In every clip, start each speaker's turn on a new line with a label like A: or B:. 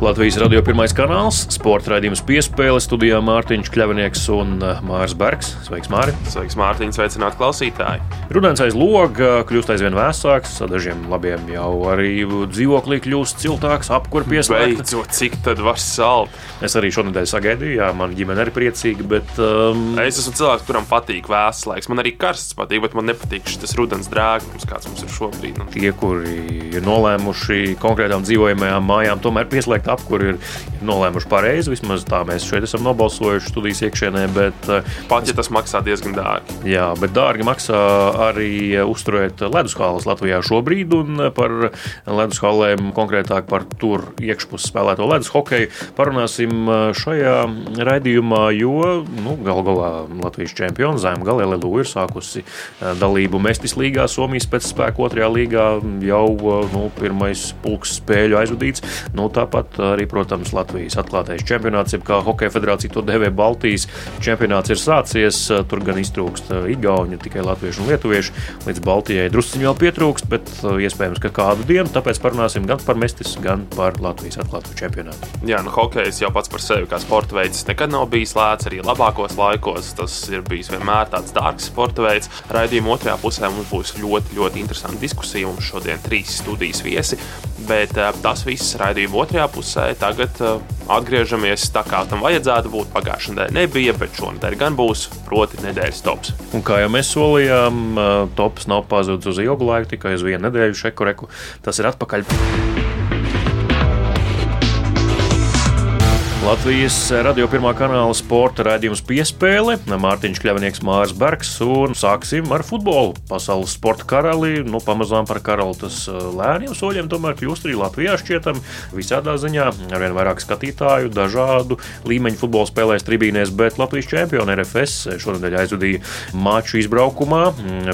A: Latvijas radio pirmais kanāls, sporta raidījums piespēle studijā Mārtiņš Kļavinieks un uh, Mārs Bergs. Sveiks, Māri!
B: Sveiks, Mārtiņ, sveicināt klausītāji!
A: Rudens aiz loga kļūst aizvien vēsāks, dažiem labiem jau arī dzīvoklī kļūst siltāks, apkurpes pieslēgts.
B: Beidzot, cik tad var salt?
A: Es arī šonadēļ sagaidīju, jā, man ģimene ir priecīga, bet. Um,
B: Es esmu cilvēks, kuram patīk vēsts laiks. Man arī karsts patīk, bet man nepatīk šis rudens drēgums, kāds mums ir šobrīd. Nu,
A: tie, kuri ir nolēmuši konkrētām dzīvojamajām mājām, tomēr pieslēgt apkuri, ir, ir nolēmuši pareizi. Vismaz tā mēs šeit esam nobalsojuši studijas iekšienē. Bet, uh,
B: Pat ja tas maksā diezgan dārgi.
A: Jā, bet dārgi maksā arī uzturēt ledusskāles Latvijā šobrīd. Un par ledusskālēm, konkrētāk par tur iekšpusē spēlēto ledus hokeju, parunāsim šajā raidījumā, jo nu, galu galā Latvijas čempions Zemgale LLU ir sākusi dalību Mestis līgā, Somijas pēcspēku otrajā līgā jau nu, pirmais pulks spēļu aizvadīts. Nu, tāpat arī, protams, Latvijas atklātais čempionāts, jeb kā Hokeja federācija to devē Baltijas čempionāts ir sācies. Tur gan iztrūkst igauņu, tikai latviešu un lietuviešu. Līdz Baltijai drusciņi vēl pietrūkst, bet iespējams, ka kādu dienu. Tāpēc parunāsim gan par Mestis, gan par Latvijas atklāto čempionātu.
B: Jā, nu, hokejs jau pats par sevi kā sporta veids nekad nav bijis lēts. Arī labākos laikos tas ir bijis vienmēr tāds dārgs sporta veids. Raidījuma otrajā pusē mums būs ļoti, ļoti interesanta diskusija. Mums šodien trīs studijas viesi, bet uh, tas viss raidījuma otrajā pusē. Tagad uh, atgriežamies tā, kā tam vajadzētu būt. Pagājušā nedēļa nebija, bet šonadēļ gan būs, proti, nedēļas tops.
A: Un kā jau mēs solījām, uh, tops nav pazudis uz ilgu laiku, tikai uz vienu nedēļu. Šeku reku tas ir atpakaļ. Latvijas radio pirmā kanāla sporta raidījums piespēle. Mārtiņš Kļavnieks, Mārs Bergs un sāksim ar futbolu. Pasaules sporta karali, nu pamazām par karali tas lēniem soļiem tomēr kļūst arī Latvijā šķietam visādā ziņā. Arvien vairāk skatītāju, dažādu līmeņu futbola spēlēs tribīnēs, bet Latvijas čempioni RFS šonadēļ aizvadīja maču izbraukumā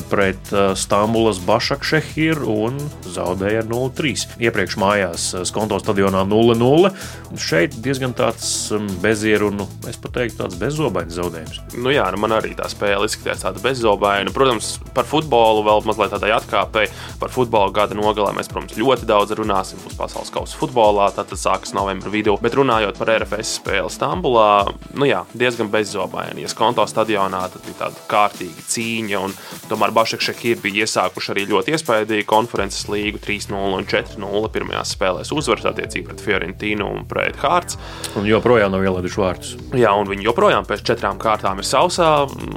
A: pret Stambulas Bašakšehiru un zaudēja 0-3. Iepriekš mājās Skonto stadionā 0-0. Šeit diezgan tāds tāds bezieru, nu, es pat teiktu, tāds bezobains zaudējums.
B: Nu jā, nu man arī tā spēle izskatījās tāda bezobaina. Protams, par futbolu vēl mazliet tādai atkāpēji. Par futbolu gada nogalē mēs, protams, ļoti daudz runāsim. Būs pasaules kausa futbolā, tad sākas novembra vidū. Bet runājot par RFS spēli Stambulā, nu jā, diezgan bezobaini. Ja skonto stadionā, tad bija tāda kārtīga cīņa. Un, tomēr Bašakšekīri bija iesākuši arī ļoti iespaidīgu konferences līgu 3-0 un 4-0 pirmajās spēlēs uzvaras attiecīgi pret Fiorentinu un pret Hārts.
A: Un joprojām nav ielaiduši vārdus.
B: Jā, un viņi joprojām pēc četrām kārtām ir sausā.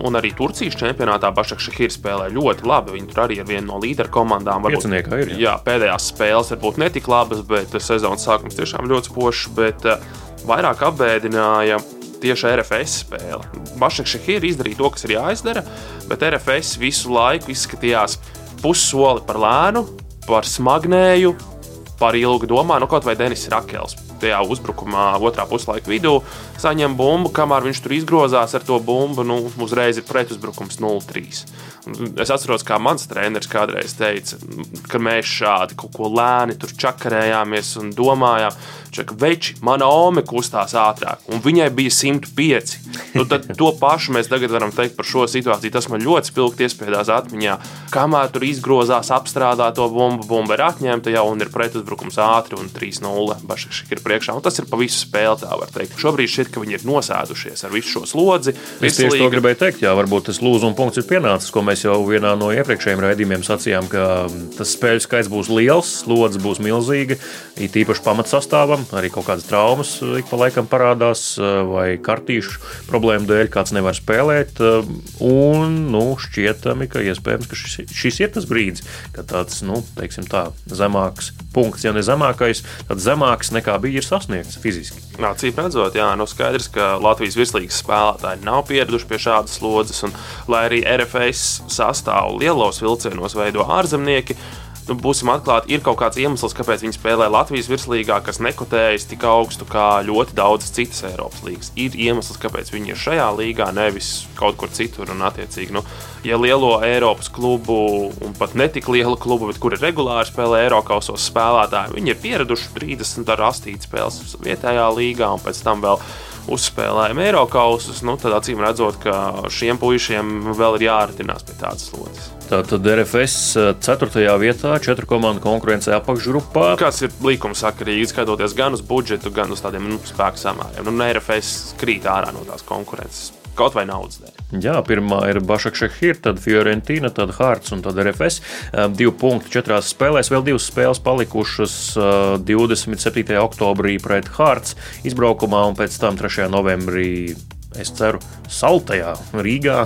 B: Un arī Turcijas čempionātā Bašakšahīra spēlē ļoti labi. Viņi tur arī ir viena no līderu komandām.
A: Pieciniekā ir.
B: Jā. jā, pēdējās spēles varbūt netik labas, bet sezonas sākums tiešām ļoti spožs. Bet uh, vairāk apbēdināja tieši RFS spēle. Bašakšahīra izdarīja to, kas ir jāizdara, bet RFS visu laiku izskatījās pussoli par lēnu, par smagnēju, par ilgu domā, nu kaut vai Denis Rakels tajā uzbrukumā, otrā puslaika vidū, saņem bumbu, kamēr viņš tur izgrozās ar to bumbu, nu, uzreiz ir pretuzbrukums 0-3. Es atceros, kā mans treneris kādreiz teica, ka mēs šādi kaut ko lēni tur čakarējāmies un domājām, ka veči, mana ome kustās ātrāk, un viņai bija 105. Nu, to pašu mēs tagad varam teikt par šo situāciju. Tas man ļoti spilgti iespiedās atmiņā. Kamēr tur izgrozās, apstrādā to bumbu, bumba ir atņemta jau un ir pretuzbrukums ātri un 3-0. Bašķi ir priekšā, un tas ir pa visu spēli, tā var teikt. Šobrīd šķiet, ka viņi ir nosēdušies ar visu šo slodzi.
A: Es tieši to gribēju teikt, jā, varbūt tas lūzuma punkts ir pienācis, ko mēs jau vienā no iepriekšējiem raidījumiem sacījām, ka tas spēļu skaits būs liels, slodze būs milzīga, it īpaši pamatsastāvam, arī kaut kādas traumas ik pa laikam parādās, vai kartīšu problēmu dēļ kāds nevar spēlēt, un, nu, šķietami, ka iespējams, ka šis, šis ir tas brīdis, kad tāds, nu, teiksim tā, zemāks punkts, ja ne zemākais, tad zemāks nekā bija ir sasniegts fiziski.
B: Acīm redzot, jā, nu skaidrs, ka Latvijas virslīgas spēlētāji nav pieraduši pie šādas slodzes, un lai arī RFS sastāvu lielos vilcienos veido ārzemnieki, nu, būsim atklāti, ir kaut kāds iemesls, kāpēc viņi spēlē Latvijas virslīgā, kas nekotējas tik augstu kā ļoti daudzas citas Eiropas līnijas. Ir iemesls, kāpēc viņi ir šajā līgā, nevis kaut kur citur. Un, attiecīgi, nu, ja lielo Eiropas klubu, un pat ne tik lielu klubu, bet kuri regulāri spēlē Eiropasos spēlētāji, viņi ir pieraduši 30 ar 8 spēles vietējā līgā un pēc tam vēl uzspēlējam Eiropausus, nu, tad acīm redzot, ka šiem puišiem vēl ir jāratinās pie tādas slodzes.
A: Tātad RFS 4. vietā, 4 komandu konkurencē apakšgrupā.
B: Kāds ir līkuma sakarīgi, skatoties gan uz budžetu, gan uz tādiem nu, spēku samēriem? Nu, RFS krīt ārā no tās konkurences kaut vai naudas dēļ.
A: Jā, pirmā ir Bašakšehir, tad Fiorentīna, tad Hārts un tad RFS. Divi punkti četrās spēlēs, vēl divas spēles palikušas 27. oktobrī pret Hārts izbraukumā un pēc tam 3. novembrī es ceru, saltajā Rīgā.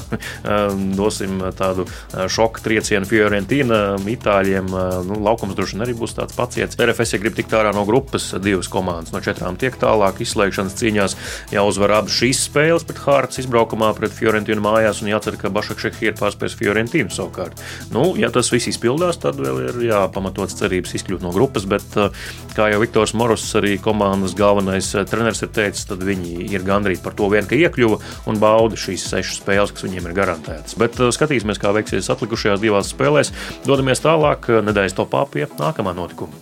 A: Dosim tādu šoku triecienu Fiorentīna, Itāļiem. Nu, laukums droši vien arī būs tāds paciets. RFS, ja grib tikt ārā no grupas, divas komandas no četrām tiek tālāk. Izslēgšanas cīņās jāuzvar abas šīs spēles pret Hārtas izbraukumā pret Fiorentīnu mājās un jācer, ka Bašakšehir pārspēs Fiorentīnu savukārt. Nu, ja tas viss izpildās, tad vēl ir jāpamatots cerības izkļūt no grupas, bet kā jau Viktors Moros, arī komandas galvenais treneris ir teicis, tad viņi ir gandrīz par to vien, ka iekļūt iekļuva un bauda šīs sešas spēles, kas viņiem ir garantētas. Bet uh, skatīsimies, kā veiksies atlikušajās divās spēlēs. Dodamies tālāk uh, nedēļas topā pie nākamā notikuma.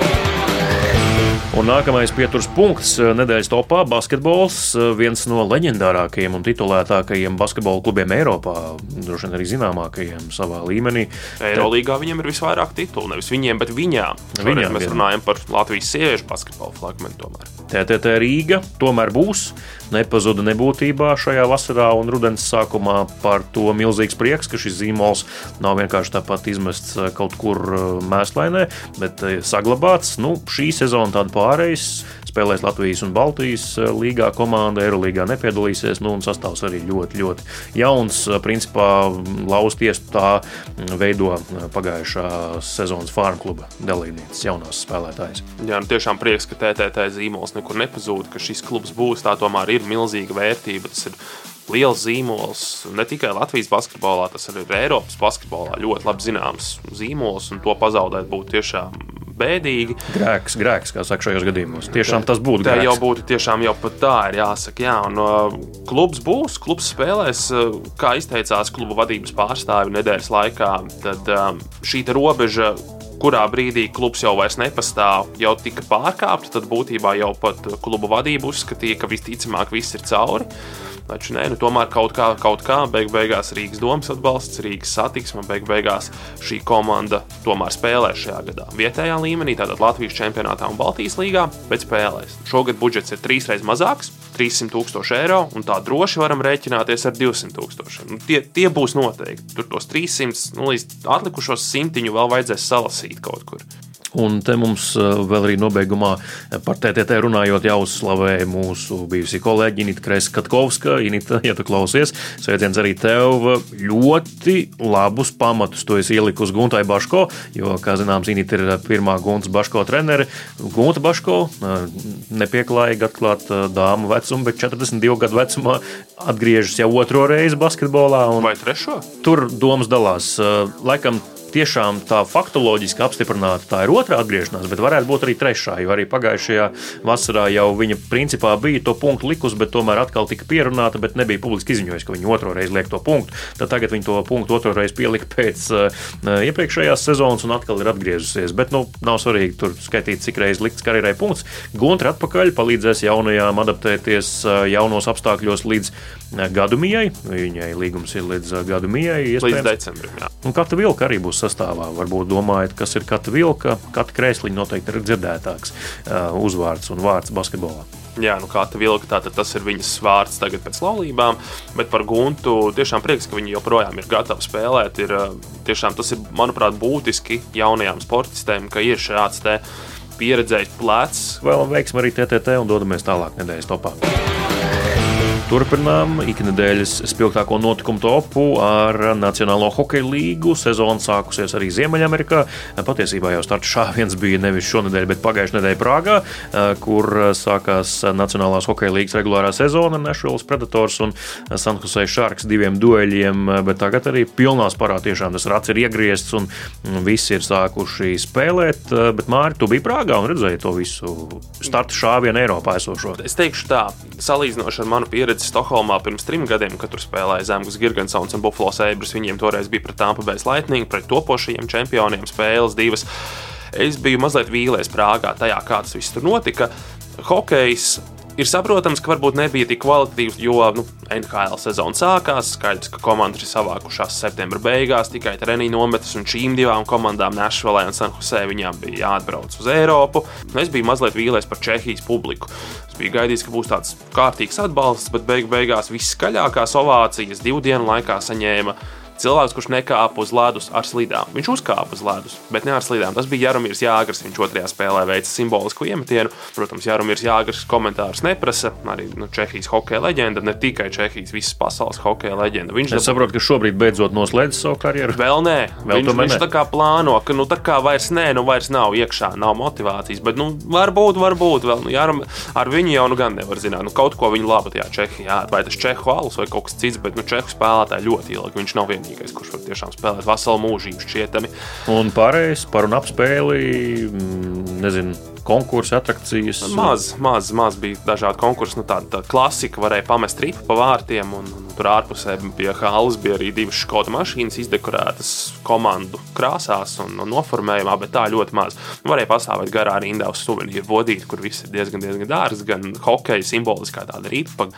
A: Un nākamais pieturas punkts uh, nedēļas topā - basketbols. Viens no leģendārākajiem un titulētākajiem basketbola klubiem Eiropā, droši vien arī zināmākajiem savā līmenī.
B: Eirolandā viņiem ir visvairāk titulu, nevis viņiem, bet viņām. Viņām mēs runājam par Latvijas sieviešu basketbola fragmentu.
A: TTT Rīga tomēr būs nepazuda nebūtībā šajā vasarā un rudens sākumā. Par to milzīgs prieks, ka šis zīmols nav vienkārši tāpat izmests eh, kaut kur eh, mēslainē, bet eh, saglabāts. Nu, šī sezona tāda pārējais spēlēs Latvijas un Baltijas līgā komanda, Eirolandā nepiedalīsies. Nu, sastāvs arī ļoti, ļoti jauns. Principā lausties tā mm, veido pagājušā sezonas farm kluba dalībnieces, jaunās spēlētājas.
B: Jā, nu tiešām prieks, ka TTT zīmols nekur nepazūd, ka šis klubs būs. Tā tomēr ir ir milzīga vērtība. Tas ir liels zīmols ne tikai Latvijas basketbolā, tas arī ir Eiropas basketbolā ļoti labi zināms zīmols, un to pazaudēt būtu tiešām bēdīgi.
A: Grēks, grēks, kā saka šajos gadījumos. Tiešām tas būtu.
B: Tā grēks. jau būtu tiešām jau pat tā ir jāsaka. Jā, un uh, klubs būs, klubs spēlēs, uh, kā izteicās kluba vadības pārstāvi nedēļas laikā, tad um, šī robeža kurā brīdī klubs jau vairs nepastāv, jau tika pārkāpta, tad būtībā jau pat kluba vadība uzskatīja, ka visticamāk viss ir cauri. Taču nē, nu, tomēr kaut kā, kaut kā beig beigās Rīgas domas atbalsts, Rīgas satiksme, beig beigās šī komanda tomēr spēlē šajā gadā. Vietējā līmenī, tātad Latvijas čempionātā un Baltijas līgā, bet spēlēs. Šogad budžets ir trīsreiz mazāks, 300 tūkstoši eiro, un tā droši varam rēķināties ar 200 tūkstošiem. Nu, tie, tie būs noteikti. Tur tos 300 nu, līdz atlikušos simtiņu vēl vajadzēs salasīt kaut kur.
A: Un te mums eh, vēl arī nobeigumā par TTT runājot, jāuzslavē mūsu bijusī kolēģi Inita Kreskatkovska. Inita, ja tu klausies, sveiciens arī tev. Ļoti labus pamatus tu esi ielikusi Guntai Baško, jo, kā zināms, Inita ir pirmā Guntas Baško trenere. Gunta Baško eh, nepieklājīgi atklāt eh, dāmu vecumu, bet 42 gadu vecumā atgriežas jau otro reizi basketbolā.
B: Vai trešo?
A: Tur domas dalās. Laikam tiešām tā faktoloģiski apstiprināta, tā ir otrā atgriešanās, bet varētu būt arī trešā. Jo arī pagājušajā vasarā jau viņa principā bija to punktu likusi, bet tomēr atkal tika pierunāta, bet nebija publiski izziņojusi, ka viņa otro reizi liek to punktu. Tad tagad viņa to punktu otro reizi pielika pēc uh, iepriekšējās sezonas un atkal ir atgriezusies. Bet nu, nav svarīgi tur skaitīt, cik reizes likts karjerai punkts. Guntra atpakaļ palīdzēs jaunajām adaptēties uh, jaunos apstākļos līdz uh, gadu mijai. Viņai līgums ir līdz uh, gadu mijai.
B: Līdz decembrim. Jā.
A: Un katra vilka arī būs sastāvā. Varbūt domājat, kas ir katra vilka, katra krēsliņa noteikti ir dzirdētāks uh, uzvārds un vārds basketbolā.
B: Jā, nu kā tā vilka, tātad tas ir viņas vārds tagad pēc laulībām, bet par Guntu tiešām prieks, ka viņi joprojām ir gatavi spēlēt. Ir, tiešām tas ir, manuprāt, būtiski jaunajām sportistēm, ka ir šāds te pieredzējis plecs.
A: Vēlam veiksmi arī TTT un dodamies tālāk nedēļas topā. Turpinām iknedēļas spilgtāko notikumu topu ar Nacionālo hokeja līgu. Sezona sākusies arī Ziemeļamerikā. Patiesībā jau starts šāviens bija nevis šonadēļ, bet pagājušajā nedēļā Prāgā, kur sākās Nacionālās hokeja līgas regulārā sezona. Nešvilas Predators un San Jose Sharks diviem dueļiem, bet tagad arī pilnā sparā tiešām tas rats ir iegriezts un visi ir sākuši spēlēt. Bet Mārķis, tu biji Prāgā un redzēji to visu startu šāvienu Eiropā esošo.
B: Es teikšu tā, salīdzinoši ar manu pieredzi Stokholmā pirms trim gadiem, kad tur spēlēja Zemgus Gigantsons un Buffalo Sabres, viņiem toreiz bija pret Tampa Bay Lightning, pret topošajiem čempioniem spēles divas. Es biju mazliet vīlies Prāgā tajā, kā tas viss tur notika. Hokejs Ir saprotams, ka varbūt nebija tik kvalitatīvs, jo nu, NHL sezona sākās. Skaidrs, ka komandas ir savākušās septembra beigās, tikai treniņu nometnes, un šīm divām komandām, Nešvalē un Sanhusē, viņām bija jāatbrauc uz Eiropu. Nu, es biju mazliet vīlies par Čehijas publiku. Es biju gaidījis, ka būs tāds kārtīgs atbalsts, bet beig beigās viss skaļākās ovācijas divu dienu laikā saņēma cilvēks, kurš nekāpa uz ledus ar slidām. Viņš uzkāpa uz ledus, bet ne ar slidām. Tas bija Jaromīrs Jāgars. Viņš otrajā spēlē veica simbolisku iemetienu. Protams, Jaromīrs Jāgars komentārus neprasa. Arī nu, Čehijas hokeja leģenda, ne tikai Čehijas, visas pasaules hokeja leģenda.
A: Viņš es saprotu, ka šobrīd beidzot noslēdz savu karjeru.
B: Vēl nē, Vēl viņš, viņš ne. tā kā plāno, ka nu, tā kā vairs nē, nu vairs nav iekšā, nav motivācijas. Bet, nu, varbūt, varbūt vēl. Nu, Jāram, ar viņu jau nu gan nevar zināt. Nu, kaut ko viņa labi tajā Čehijā, vai tas Čehu alus vai kaut kas cits, bet nu, Čehu spēlētāji ļoti ilgi. Viņš nav vienīgais vienīgais, kurš var tiešām spēlēt veselu mūžību šķietami.
A: Un pārējais par un ap spēli, mm, nezinu konkursi, attrakcijas?
B: Maz, maz, maz bija dažādi konkursi. Nu, tāda, tāda klasika varēja pamest ripu pa vārtiem, un, un tur ārpusē pie halas bija arī divas skotu mašīnas izdekorētas komandu krāsās un, un noformējumā, bet tā ļoti maz. Nu, varēja pastāvēt garā rindā uz suvenīru vodīti, kur viss ir diezgan, diezgan dārgs, gan hokeja simboliskā tāda ripa,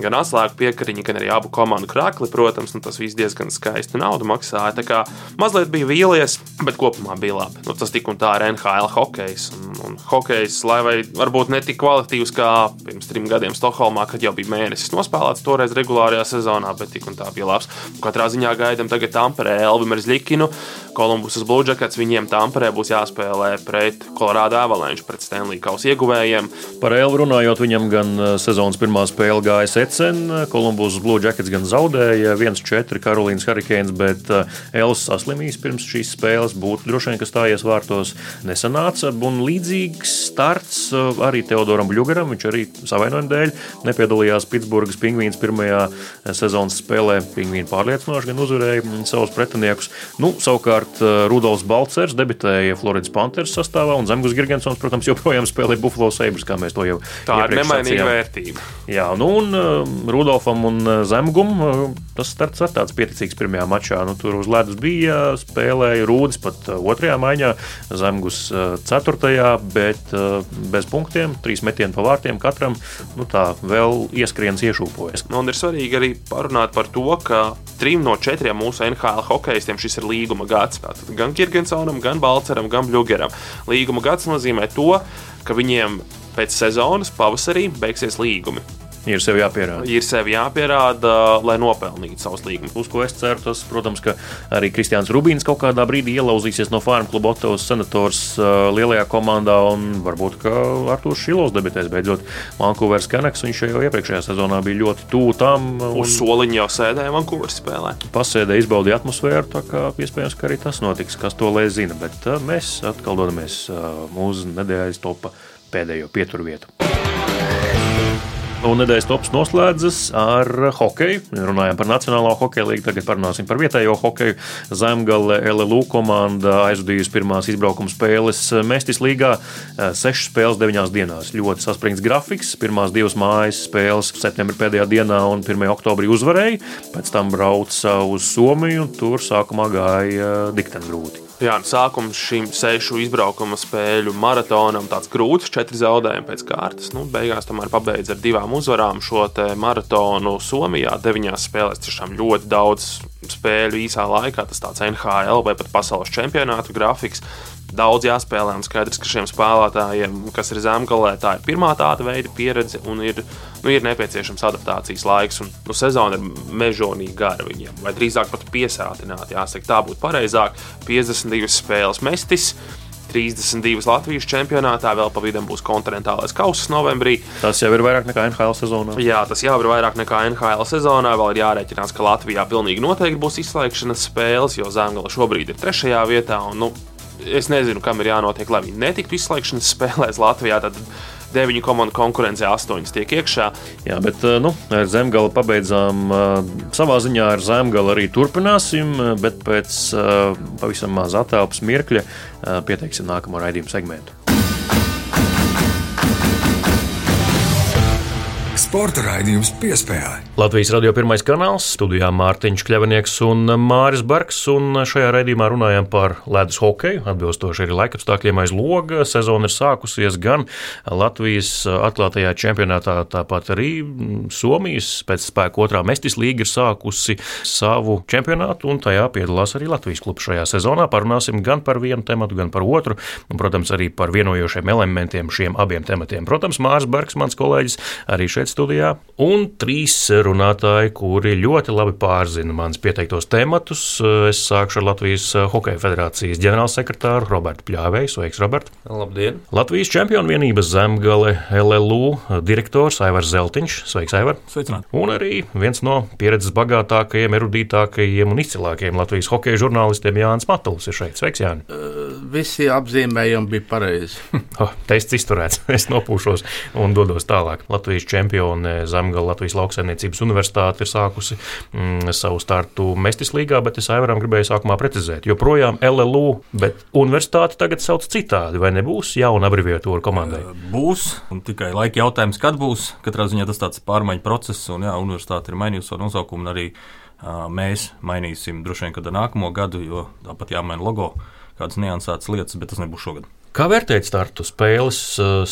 B: gan atslēgu piekariņa, gan arī abu komandu krākli, protams, nu, tas viss diezgan skaisti naudu maksāja. Tā kā mazliet bija vīlies, bet kopumā bija labi. Nu, tas tik un tā ir NHL hokejs. Un, un hokejs, lai vai varbūt ne tik kvalitatīvs kā pirms trim gadiem Stokholmā, kad jau bija mēnesis nospēlēts toreiz regulārajā sezonā, bet tik un tā bija labs. Katrā ziņā gaidām tagad Tamperē Elvimu Zlikinu, Kolumbusas Blue Jackets. Viņiem Tamperē būs jāspēlē pret Colorado Avalanche, pret Stanley Kausa ieguvējiem.
A: Par Elvu runājot, viņam gan eh, sezonas pirmā spēle gāja secen, Kolumbusas Blue Jackets gan zaudēja 1-4 Karolīnas Hurricanes, bet eh, Elvis saslimīs pirms šīs spēles, būtu droši vien, ka stājies vārtos nesanāca. Un līdzīgi līdzīgs starts uh, arī Teodoram Bļugaram. Viņš arī savainojuma dēļ nepiedalījās Pitsburgas pingvīnas pirmajā uh, sezonas spēlē. Pingvīni pārliecinoši gan uzvarēja mm, savus pretiniekus. Nu, savukārt uh, Rudolfs Balcers debitēja Floridas Panthers sastāvā, un Zemgus Girgensons, protams, joprojām spēlē Buffalo Sabres, kā mēs to jau
B: Tā ir nemainīga vērtība.
A: Jā, nu un Rudolfam un Zemgum tas starts ir tāds pieticīgs pirmajā mačā. Nu, tur uz ledus bija spēlēja Rūdis pat otrajā maiņā, Zemgus ceturtajā, bet uh, bez punktiem, trīs metieni pa vārtiem katram, nu tā vēl ieskriens iešūpojas.
B: Nu, un ir svarīgi arī parunāt par to, ka trim no četriem mūsu NHL hokeistiem šis ir līguma gads. Tātad gan Kirgensonam, gan Balceram, gan Blugeram. Līguma gads nozīmē to, ka viņiem pēc sezonas pavasarī beigsies līgumi.
A: Ir sev jāpierāda.
B: Ir sev jāpierāda, lai nopelnītu savus līgumus.
A: Uz ko es ceru, tas, protams, ka arī Kristians Rubīns kaut kādā brīdī ielauzīsies no Farm kluba Otovas senators uh, lielajā komandā, un varbūt ka Artūrs Šilovs debitēs beidzot Vankūveras Kanaks. Viņš jau iepriekšējā sezonā bija ļoti tuvu tam.
B: Uz soliņa jau sēdēja Vankūveras spēlē.
A: Pasēdē izbaudīja atmosfēru, tā kā iespējams, ka arī tas notiks, kas to lai zina. Bet uh, mēs atkal dodamies uh, mūsu nedēļas topa pēdējo pieturvietu. Un nedēļas tops noslēdzas ar hokeju. Runājām par Nacionālo hokeja līniju, tagad parunāsim par vietējo hokeju. Zemgale LLU komanda aizvadījusi pirmās izbraukuma spēles Mestis līgā. Sešas spēles deviņās dienās. Ļoti saspringts grafiks. Pirmās divas mājas spēles septembrī pēdējā dienā un 1. oktobrī uzvarēja. Pēc tam brauca uz Somiju un tur sākumā gāja dikteni grūti.
B: Jā, nu, sākums šim sešu izbraukuma spēļu maratonam tāds grūts, četri zaudējumi pēc kārtas. Nu, beigās tomēr pabeidz ar divām uzvarām šo maratonu Somijā. Deviņās spēlēs tiešām ļoti daudz spēļu īsā laikā. Tas tāds NHL vai pat pasaules čempionātu grafiks daudz jāspēlē. Un skaidrs, ka šiem spēlētājiem, kas ir zemgalē, tā ir pirmā tāda veida pieredze un ir, nu, ir nepieciešams adaptācijas laiks. Un, nu, sezona ir mežonīgi gara viņiem, vai drīzāk pat piesātināta. Jāsaka, tā būtu pareizāk. 52 spēles mestis. 32 Latvijas čempionātā, vēl pa vidam būs kontinentālais kausa novembrī.
A: Tas jau ir vairāk nekā NHL sezonā.
B: Jā, tas jau ir vairāk nekā NHL sezonā. Vēl ir jārēķinās, ka Latvijā pilnīgi noteikti būs izslēgšanas spēles, jo Zemgala šobrīd ir trešajā vietā. Un, nu, es nezinu, kam ir jānotiek, lai viņi netiktu izslēgšanas spēlēs Latvijā. Tad deviņu komandu konkurencē astoņas tiek iekšā.
A: Jā, bet nu, ar zemgala pabeidzām. Savā ziņā ar zemgala arī turpināsim, bet pēc pavisam maz attēlpas mirkļa pieteiksim nākamo raidījumu segmentu.
C: Sporta raidījums piespēlē.
A: Latvijas radio pirmais kanāls, studijā Mārtiņš Kļavinieks un Māris Barks. Un šajā raidījumā runājam par ledus hokeju. Atbilstoši arī laikapstākļiem aiz loga. Sezona ir sākusies gan Latvijas atklātajā čempionātā, tāpat arī Somijas pēc spēka otrā mestis līga ir sākusi savu čempionātu, un tajā piedalās arī Latvijas klubs šajā sezonā. Parunāsim gan par vienu tematu, gan par otru, un, protams, arī par vienojošiem elementiem šiem abiem tematiem. Protams, Māris Barks, mans kolēģis, arī šeit studijā studijā, un trīs runātāji, kuri ļoti labi pārzina manas pieteiktos tematus. Es sākšu ar Latvijas Hokeja federācijas ģenerālsekretāru Robertu Pļāvēju. Sveiks, Robert!
D: Labdien!
A: Latvijas čempionu vienības zemgale LLU direktors Aivars Zeltiņš. Sveiks, Aivar!
D: Sveicināt!
A: Un arī viens no pieredzes bagātākajiem, erudītākajiem un izcilākajiem Latvijas hokeja žurnālistiem Jānis Matuls ir šeit. Sveiks, Jāni!
E: Uh, visi apzīmējumi bija pareizi.
A: oh, tests izturēts. Es nopūšos un dodos tālāk. Latvijas čempionu un Zemgala Latvijas lauksaimniecības universitāte ir sākusi mm, savu startu Mestis līgā, bet es Aivaram gribēju sākumā precizēt, jo projām LLU, bet universitāte tagad sauc citādi, vai nebūs jauna abreviatūra komandai?
D: Būs, un tikai laika jautājums, kad būs. Katrā ziņā tas tāds pārmaiņu process, un jā, universitāte ir mainījusi savu nosaukumu, un arī uh, mēs mainīsim droši vien, kad ar nākamo gadu, jo tāpat jāmaina logo, kādas niansētas lietas, bet tas nebūs šogad.
A: Kā vērtēt startu spēles?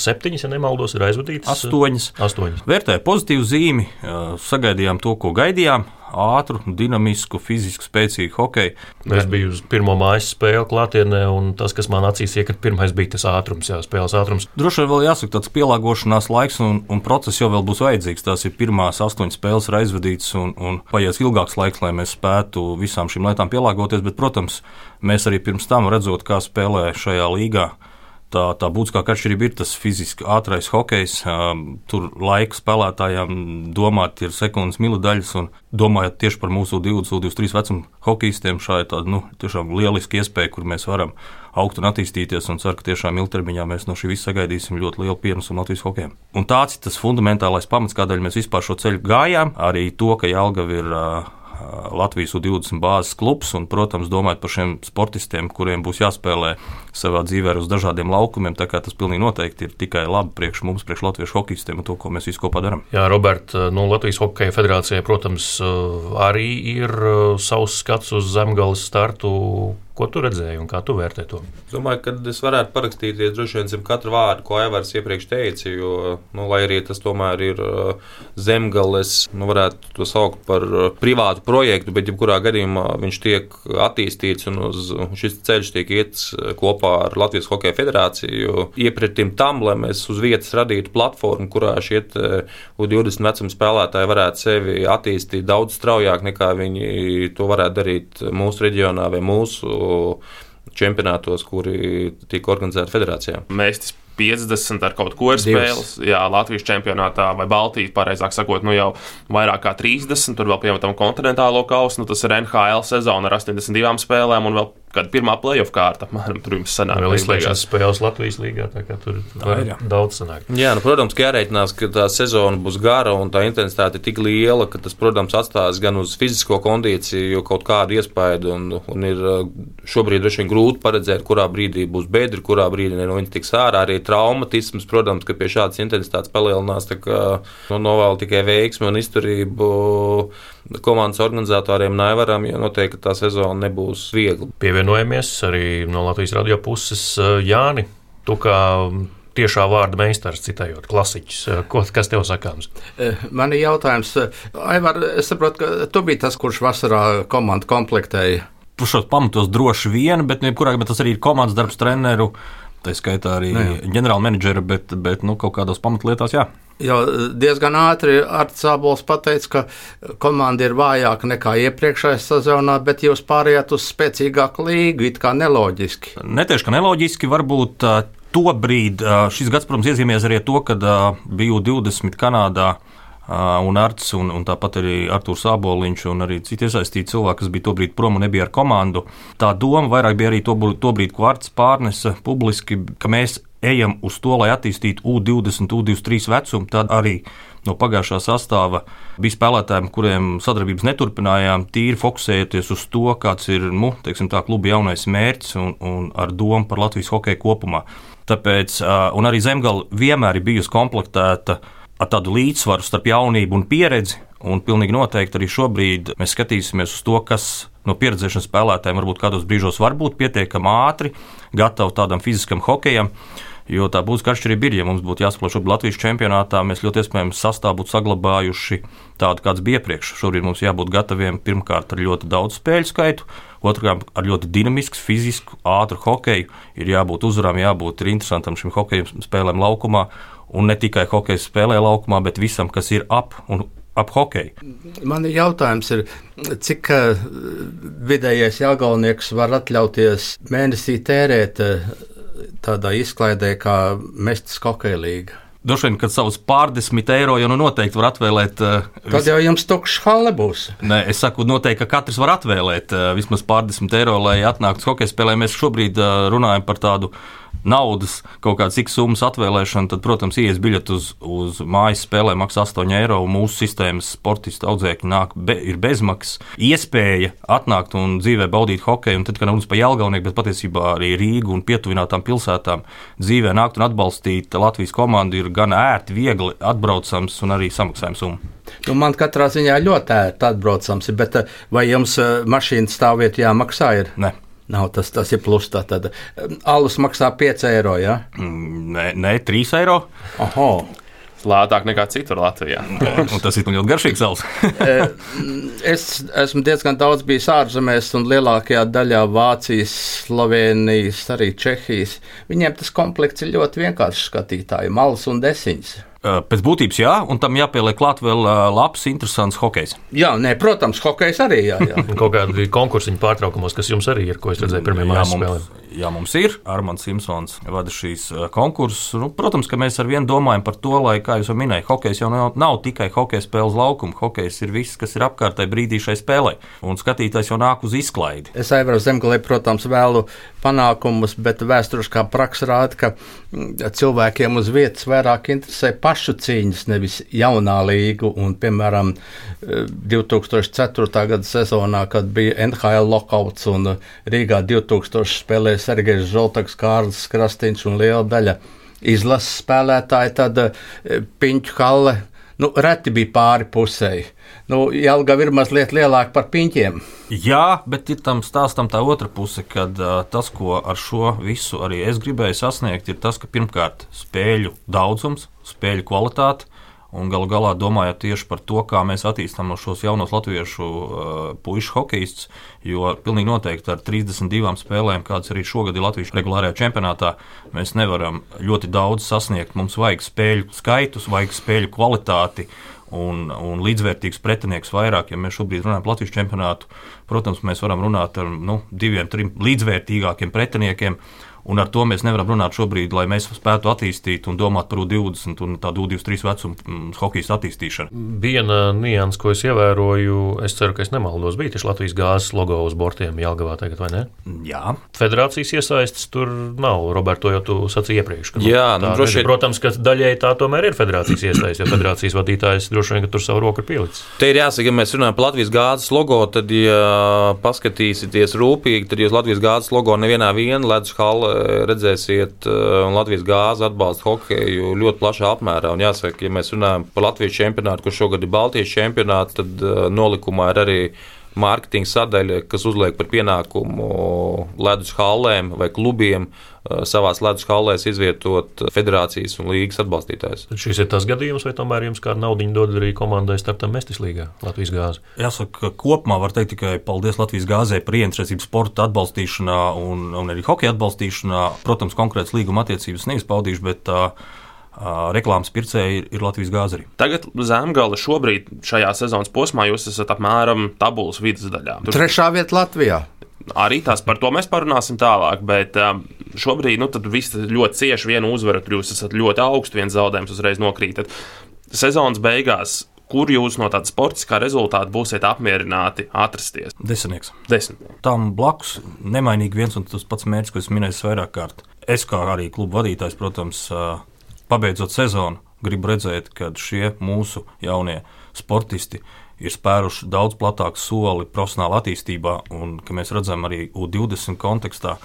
A: Septiņas, ja nemaldos, ir aizvadītas.
D: Astoņas.
A: Astoņas.
D: Vērtēju pozitīvu zīmi, sagaidījām to, ko gaidījām ātru, dinamisku, fizisku, spēcīgu hokeju.
A: Es biju uz pirmo mājas spēli klātienē, un tas, kas man acīs iekrita, pirmais bija tas ātrums, jā, spēles ātrums.
D: Droši vien vēl jāsaka, tāds pielāgošanās laiks un, un process jau vēl būs vajadzīgs. Tās ir pirmās astoņas spēles ir aizvadītas un, un paies ilgāks laiks, lai mēs spētu visām šīm lietām pielāgoties. Bet, protams, mēs arī pirms tam redzot, kā spēlē šajā līgā tā, tā būtiskākā atšķirība ir tas fiziski ātrais hokejs. Tur laika spēlētājiem domāt ir sekundes milidaļas, un domājot tieši par mūsu 20, 23 vecumu hokeistiem, šā ir tāda nu, tiešām lieliska iespēja, kur mēs varam augt un attīstīties, un ceru, ka tiešām ilgtermiņā mēs no šī visa sagaidīsim ļoti lielu pienesumu Latvijas hokejam. Un tāds ir tas fundamentālais pamats, kādēļ mēs vispār šo ceļu gājām, arī to, ka Jālgava ir uh, Latvijas U20 bāzes klubs, un, protams, domājot par šiem sportistiem, kuriem būs jāspēlē savā dzīvē uz dažādiem laukumiem. Tas pilnīgi noteikti ir tikai labi priekš mums, priekš Latvijas hokeistiem un to, ko mēs visi kopā darām.
A: Jā, Robert, nu, Latvijas Hokeja federācijai, protams, arī ir savs skats uz zemgales startu Ko tu redzēji un kā tu vērtē to?
F: Es domāju, ka es varētu parakstīties droši vien zem katra vārda, ko Aivars iepriekš teica. Jo, nu, lai arī tas tomēr ir zemgales, nu, varētu to saukt par privātu projektu, bet jebkurā gadījumā viņš tiek attīstīts un uz, šis ceļš tiek iets uh, kopā ar Latvijas Hokeja federāciju. Iepratim tam, lai mēs uz vietas radītu platformu, kurā šie U20 vecuma spēlētāji varētu sevi attīstīt daudz straujāk nekā viņi to varētu darīt mūsu reģionā vai mūsu čempionātos, kuri tika organizēti federācijā.
B: Mēs 50 ar kaut ko ir spēles. Divas. Jā, Latvijas čempionātā vai Baltijas, pareizāk sakot, nu jau vairāk kā 30. Tur vēl pieņemam kontinentālo kausu. Nu, tas ir NHL sezona ar 82 spēlēm un vēl kāda pirmā playoff kārta. Apmēram, tur jums sanāk,
A: vēl izslēgšanas spēles Latvijas līgā. Tur var jā. daudz sanāk.
F: Jā, nu, protams, ka jārēķinās, ka tā sezona būs gara un tā intensitāte ir tik liela, ka tas, protams, atstās gan uz fizisko kondīciju kaut kādu iespaidu. Un, un ir uh, šobrīd droši vien grūti paredzēt, kurā brīdī būs bedri, kurā brīdī no viņa tiks ārā. Arī traumatisms, protams, ka pie šādas intensitātes palielinās. Tā kā nu, novēl tikai veiksmi un izturību komandas organizatoriem Naivaram, jo noteikti tā sezona nebūs viegla.
A: Pievienojamies arī no Latvijas radio puses Jāni. Tu kā tiešā vārda meistars, citējot klasiķus. Ko, kas tev sakāms?
E: Man ir jautājums, Aivar, es saprotu, ka tu biji tas, kurš vasarā komandu komplektēja.
D: Šos pamatos droši vien, bet jebkurā gadījumā tas arī ir komandas darbs, treneru Tā skaitā arī ģenerālmenedžera, bet, bet nu, kaut kādās pamatlietās, jā.
E: Jo diezgan ātri Arts Abols pateica, ka komanda ir vājāka nekā iepriekšējā sezonā, bet jūs pārējāt uz spēcīgāku līgu. It kā neloģiski.
D: Netieši, ka neloģiski. Varbūt uh, to brīdi uh, šis gads, protams, iezīmēs arī to, ka biju 20 Kanādā. Uh, un Arts, un, un tāpat arī Arthurs Aboliņš, un arī citi iesaistīti cilvēki, kas bija tobrīd prom un nebija ar komandu. Tā doma vairāk bija arī to, to brīdi, ko Arts pārnesa publiski, ka mēs ejam uz to, lai attīstītu U20, U23 vecumu, tad arī no pagājušā sastāva bija spēlētājiem, kuriem sadarbības neturpinājām, tīri fokusējoties uz to, kāds ir nu, teiksim, tā kluba jaunais mērķis un, un ar domu par Latvijas hokeju kopumā. Tāpēc, un arī Zemgala vienmēr ir bijusi komplektēta ar tādu līdzsvaru starp jaunību un pieredzi. Un pilnīgi noteikti arī šobrīd mēs skatīsimies uz to, kas no pieredzēšanas spēlētājiem varbūt kādos brīžos var būt pietiekami ātri, gatavi tādam fiziskam hokejam. Jo tā būtiska atšķirība ir, ja mums būtu jāspēlē šobrīd Latvijas čempionātā, mēs ļoti iespējams sastāvā būtu saglabājuši tādu, kāds bija iepriekš. Šobrīd mums jābūt gataviem pirmkārt ar ļoti daudz spēļu skaitu, otrkārt ar ļoti dinamisku, fizisku, ātru hokeju. Ir jābūt uzvarām, jābūt interesantam šim hokeja spēlēm laukumā, un ne tikai hokeja spēlē laukumā, bet visam, kas ir ap un ap hokeju.
E: Man ir jautājums, ir, cik uh, vidējais jāgalnieks var atļauties mēnesī tērēt uh, tādā izklaidē kā Mestas hokeja līga.
D: Droši vien, kad savus pārdesmit eiro jau nu noteikti var atvēlēt. Uh,
E: Tad vis... jau jums tukšs hale būs.
D: Nē, es saku, noteikti, ka katrs var atvēlēt uh, vismaz pārdesmit eiro, lai atnāktu hokeja spēlēm. Mēs šobrīd uh, runājam par tādu naudas kaut kādas cik summas atvēlēšana, tad, protams, ies biļeti uz, uz mājas spēlē maksā 8 eiro. Mūsu sistēmas sportisti audzēkņi nāk, be, ir bezmaksas iespēja atnākt un dzīvē baudīt hokeju. Un tad, kad runas par Jālgaunieku, bet patiesībā arī Rīgu un pietuvinātām pilsētām dzīvē nākt un atbalstīt Latvijas komandu ir gan ērti, viegli atbraucams un arī samaksājums summa.
E: Nu, man katrā ziņā ļoti ērti atbraucams, bet vai jums eh, mašīnas stāvvieta jāmaksā? Ir?
D: Ne.
E: Nav tas, tas ir plus. Tad um, alus maksā 5 eiro. Ja?
D: Mm, nē, nē 3 eiro.
E: Oho.
B: Lētāk nekā citur Latvijā.
D: un tas ir ļoti garšīgs sals.
E: Eh, es esmu diezgan daudz bijis ārzemēs, un lielākajā daļā Vācijas, Slovenijas, arī Čehijas. Viņiem tas komplekts ir ļoti vienkāršs skatītājiem, malas un desiņas.
D: Pēc būtības, jā, un tam jāpieliek klāt vēl labs, interesants hokejs.
E: Jā, nē, protams, hokejs arī. Jā, jā.
A: Kaut kādi konkursiņu pārtraukumos, kas jums arī ir, ko es redzēju pirmajā mājas spēlē.
D: Jā, mums ir. Armāns Simpsons vada šīs konkursus. Nu, protams, ka mēs ar vienu domājam par to, lai, kā jūs jau minējāt, hokejs jau nav, nav tikai hokeja spēles laukuma. Hokejs ir viss, kas ir apkārtēji brīdī šai spēlē. Un skatītājs jau nāk uz izklaidi.
E: Es Aivaru Zemgalē, protams, vēlu panākumus, bet vēsturiskā praksa rāda, ka mm, cilvēkiem uz vietas vairāk interesē pašu cīņas, nevis jaunā līga. Un, piemēram, 2004. Eh, gada sezonā, kad bija NHL lokauts un Rīgā 2000 spēlēja Sergejs Zoltaks, Kārlis Krastīns un liela daļa izlases spēlētāji, tad eh, Piņķu Halle nu, reti bija pāri pusēji. Nu, Jālgava ir mazliet lielāka par piņķiem.
D: Jā, bet ir tam stāstam tā otra puse, kad uh, tas, ko ar šo visu arī es gribēju sasniegt, ir tas, ka pirmkārt spēļu daudzums, spēļu kvalitāte, Un galu galā domājot tieši par to, kā mēs attīstām šos jaunos latviešu uh, puikas hokeistus, jo pilnīgi noteikti ar 32 spēlēm, kādas arī šogad ir Latvijas regulārajā čempionātā, mēs nevaram ļoti daudz sasniegt. Mums vajag spēļu skaitus, vajag spēļu kvalitāti. Un, un līdzvērtīgs pretinieks vairāk, ja mēs šobrīd runājam par Latvijas čempionātu, protams, mēs varam runāt ar nu, diviem, trim līdzvērtīgākiem pretiniekiem. Uh, Un ar to mēs nevaram runāt šobrīd, lai mēs spētu attīstīt un domāt par U20 un tādu U23 vecumu mm, hokeja attīstīšanu.
A: Viena nianses, ko es ievēroju, es ceru, ka es nemaldos, bija tieši Latvijas gāzes logo uz bortiem Jālgavā tagad, vai ne?
D: Jā.
A: Federācijas iesaistas tur nav. Roberto jau tu sacīji iepriekš. Ka,
B: nu, Jā, nu, droši
A: vien. Protams, ka daļēji tā tomēr ir federācijas iesaistas, jo federācijas vadītājs droši vien tur savu roku ir pielicis.
F: Te ir jāsaka, ja mēs runājam par Latvijas gāzes logo, tad, ja paskatīsieties rūpīgi, tad jūs Latvijas gāzes logo nevienā viena ledus hala redzēsiet, uh, Latvijas gāze atbalsta hokeju ļoti plašā apmērā. Un jāsaka, ja mēs runājam par Latvijas čempionātu, kurš šogad ir Baltijas čempionāts, tad uh, nolikumā ir arī mārketinga sadaļa, kas uzliek par pienākumu ledus hallēm vai klubiem savā ledus hallēs izvietot federācijas un līgas atbalstītājus.
A: Šis ir tas gadījums, vai tomēr jums kāda nauda dod arī komandai startam Mestis līgā Latvijas gāzi?
D: Jāsaka, ka kopumā var teikt tikai paldies Latvijas gāzē par ieinteresētību sporta atbalstīšanā un, un arī hokeja atbalstīšanā. Protams, konkrēts līguma attiecības neizpaudīšu, bet uh, reklāmas pircēji ir, ir Latvijas gāze arī.
B: Tagad Zemgala šobrīd šajā sezonas posmā jūs esat apmēram tabulas vidusdaļā.
E: Tur... Trešā vieta Latvijā.
B: Arī tās par to mēs parunāsim tālāk, bet šobrīd nu, viss ļoti cieši vienu uzvaru, tur jūs esat ļoti augstu, viens zaudējums uzreiz nokrītat. Sezonas beigās kur jūs no tāda sportiskā rezultāta būsiet apmierināti atrasties?
D: Desmitnieks.
B: Desmitnieks.
D: Tam blakus nemainīgi viens un tas pats mērķis, ko es minēju vairāk kārt. Es kā arī klubu vadītājs, protams, pabeidzot sezonu, gribu redzēt, ka šie mūsu jaunie sportisti ir spēruši daudz platāku soli profesionālā attīstībā, un ka mēs redzam arī U20 kontekstā,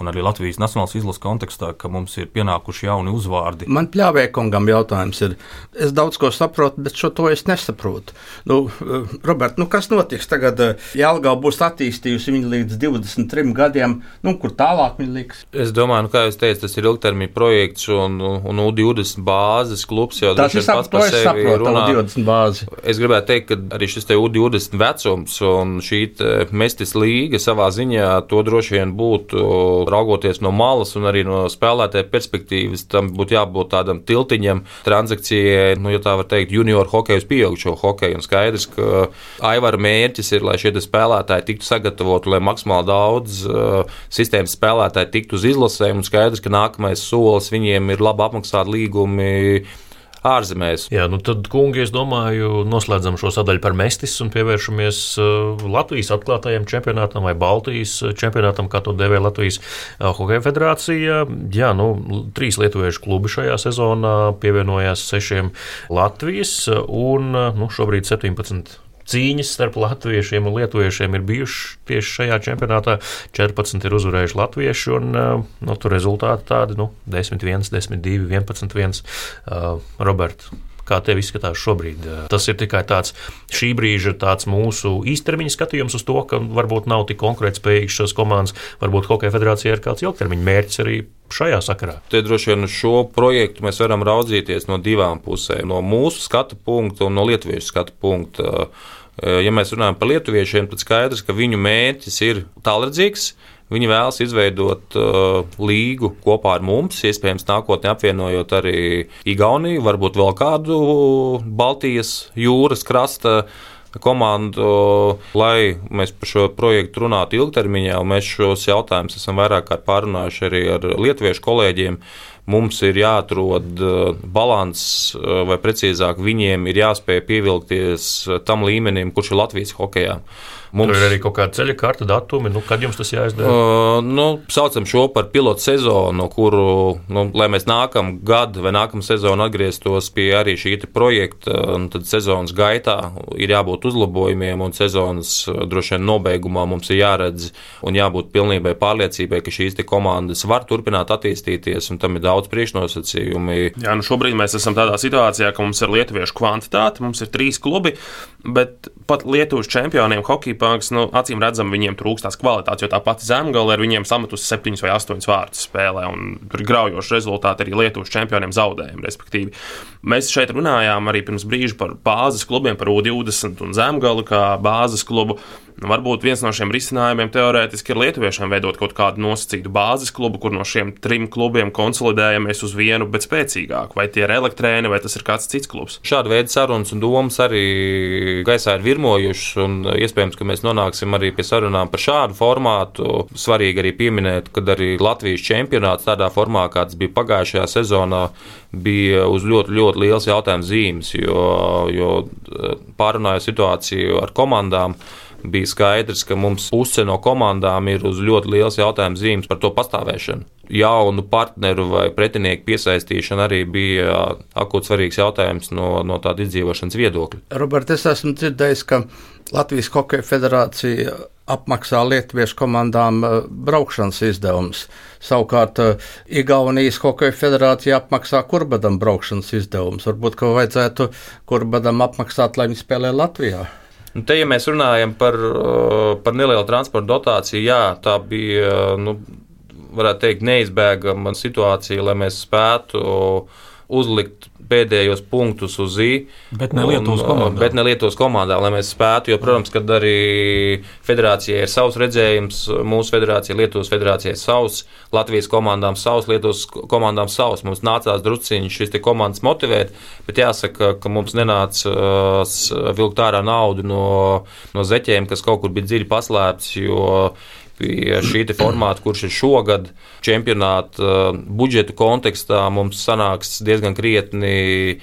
D: un arī Latvijas nacionālās izlases kontekstā, ka mums ir pienākuši jauni uzvārdi.
E: Man pļāvēkungam jautājums ir, es daudz ko saprotu, bet šo to es nesaprotu. Nu, eh, Robert, nu kas notiks tagad? Eh, Jālgā būs attīstījusi viņu līdz 23 gadiem, nu, kur tālāk viņa liks?
F: Es domāju, nu, kā jūs teicat, tas ir ilgtermiņa projekts un, un U20 bāzes klubs jau
E: tas ir pats par sevi runā. U20 bāzi.
F: Es gribētu teikt, ka arī šis te U20 vecums un šī mestis līga savā ziņā to droši vien būtu raugoties no malas un arī no spēlētāja perspektīvas, tam būtu jābūt tādam tiltiņam, transakcijai, nu, ja tā var teikt, junior hokeju uz pieaugušo hokeju. Un skaidrs, ka Aivara mērķis ir, lai šie spēlētāji tiktu sagatavoti, lai maksimāli daudz uh, sistēmas spēlētāji tiktu uz izlasēm. Un skaidrs, ka nākamais solis viņiem ir labi apmaksāti līgumi ārzemēs.
A: Jā, nu tad, kungi, es domāju, noslēdzam šo sadaļu par mestis un pievēršamies uh, Latvijas atklātajam čempionātam vai Baltijas čempionātam, kā to dēvē Latvijas uh, Hokeja federācija. Jā, nu, trīs lietuviešu klubi šajā sezonā pievienojās sešiem Latvijas un uh, nu, šobrīd 17 cīņas starp latviešiem un lietuviešiem ir bijušas tieši šajā čempionātā. 14 ir uzvarējuši latvieši, un nu, tur rezultāti tādi nu, 10, 1, 10, 2, 11, 1. Uh, Roberts, kā tev izskatās šobrīd. Tas ir tikai tāds šī brīža tāds mūsu īstermiņa skatījums uz to, ka varbūt nav tik konkurētspējīgas šīs komandas. Varbūt Hokeja federācijā ir kāds ilgtermiņa mērķis arī šajā sakarā.
F: Te droši vien šo projektu mēs varam raudzīties no divām pusēm. No mūsu skatu punkta un no lietuviešu skatu punkta. Eh, ja mēs runājam par lietuviešiem, tad skaidrs, ka viņu mērķis ir tālredzīgs. Viņi vēlas izveidot uh, līgu kopā ar mums, iespējams, nākotnē apvienojot arī Igauniju, varbūt vēl kādu Baltijas jūras krasta komandu, lai mēs par šo projektu runātu ilgtermiņā. Mēs šos jautājumus esam vairāk kārt pārunājuši arī ar lietuviešu kolēģiem. Uh, mums ir jāatrod uh, līdzsvars, uh, vai precīzāk, viņiem ir jāspēj pievilkties uh, tam līmenim, kurš ir Latvijas hokeja.
A: Mums Tur ir arī kaut kāda ceļa karta, datumi, nu, kad jums tas jāizdara.
F: Uh, nu, saucam šo par pilotu sezonu, kuru, nu, lai mēs nākamā gada vai nākamā sezona atgrieztos pie arī šī projekta, tad sezonas gaitā ir jābūt uzlabojumiem, un sezonas droši vien nobeigumā mums ir jāredz un jābūt pilnībai pārliecībai, ka šīs komandas var turpināt attīstīties, un tam ir daudz priekšnosacījumi.
B: Jā, nu šobrīd mēs esam tādā situācijā, ka mums ir lietuviešu kvantitāte, mums ir trīs klubi, bet pat Lietuvas čempioniem hockey Pāngas, nu, acīm redzam, viņiem trūkst tās kvalitātes, jo tā pati zemgale ir viņiem sametusi septiņus vai astoņus vārdus spēlē, un tur graujoši rezultāti arī Lietuvas čempioniem zaudējumi. Respektīvi. Mēs šeit runājām arī pirms brīža par bāzes klubiem, par U20 un zemgali kā bāzes klubu. Nu, varbūt viens no šiem risinājumiem teorētiski ir lietuviešiem veidot kaut kādu nosacītu bāzes klubu, kur no šiem trim klubiem konsolidējamies uz vienu, bet spēcīgāku. Vai tie ir elektrēni, vai tas ir kāds cits klubs?
F: Šāda veida sarunas un domas arī gaisā ir virmojušas, un iespējams, ka mēs nonāksim arī pie sarunām par šādu formātu. Svarīgi arī pieminēt, ka arī Latvijas čempionāts tādā formā, kāds bija pagājušajā sezonā, bija uz ļoti, ļoti liels jautājums zīmes, jo, jo pārunāja situāciju ar komandām bija skaidrs, ka mums puse no komandām ir uz ļoti liels jautājums zīmes par to pastāvēšanu. Jaunu partneru vai pretinieku piesaistīšana arī bija akūts svarīgs jautājums no, no tāda izdzīvošanas viedokļa.
E: Robert, es esmu dzirdējis, ka Latvijas Hokeja federācija apmaksā Lietuviešu komandām braukšanas izdevumus. Savukārt Igaunijas Hokeja federācija apmaksā kurbadam braukšanas izdevumus. Varbūt, ka vajadzētu kurbadam apmaksāt, lai viņi spēlē Latvijā.
F: Nu, te, ja mēs runājam par, uh, par nelielu transporta dotāciju, jā, tā bija, nu, varētu teikt, neizbēgama situācija, lai mēs spētu uzlikt pēdējos punktus uz I.
D: Bet ne Lietuvas komandā.
F: Bet ne Lietuvas komandā, lai mēs spētu, jo, protams, kad arī federācijai ir savs redzējums, mūsu federācija, Lietuvas federācijai ir savs, Latvijas komandām savs, Lietuvas komandām savs. Mums nācās drusciņš šīs komandas motivēt, bet jāsaka, ka mums nenāca uh, vilkt ārā naudu no, no zeķiem, kas kaut kur bija dziļi paslēpts, jo pie šī formāta, kurš ir šogad čempionāta uh, budžeta kontekstā, mums sanāks diezgan krietni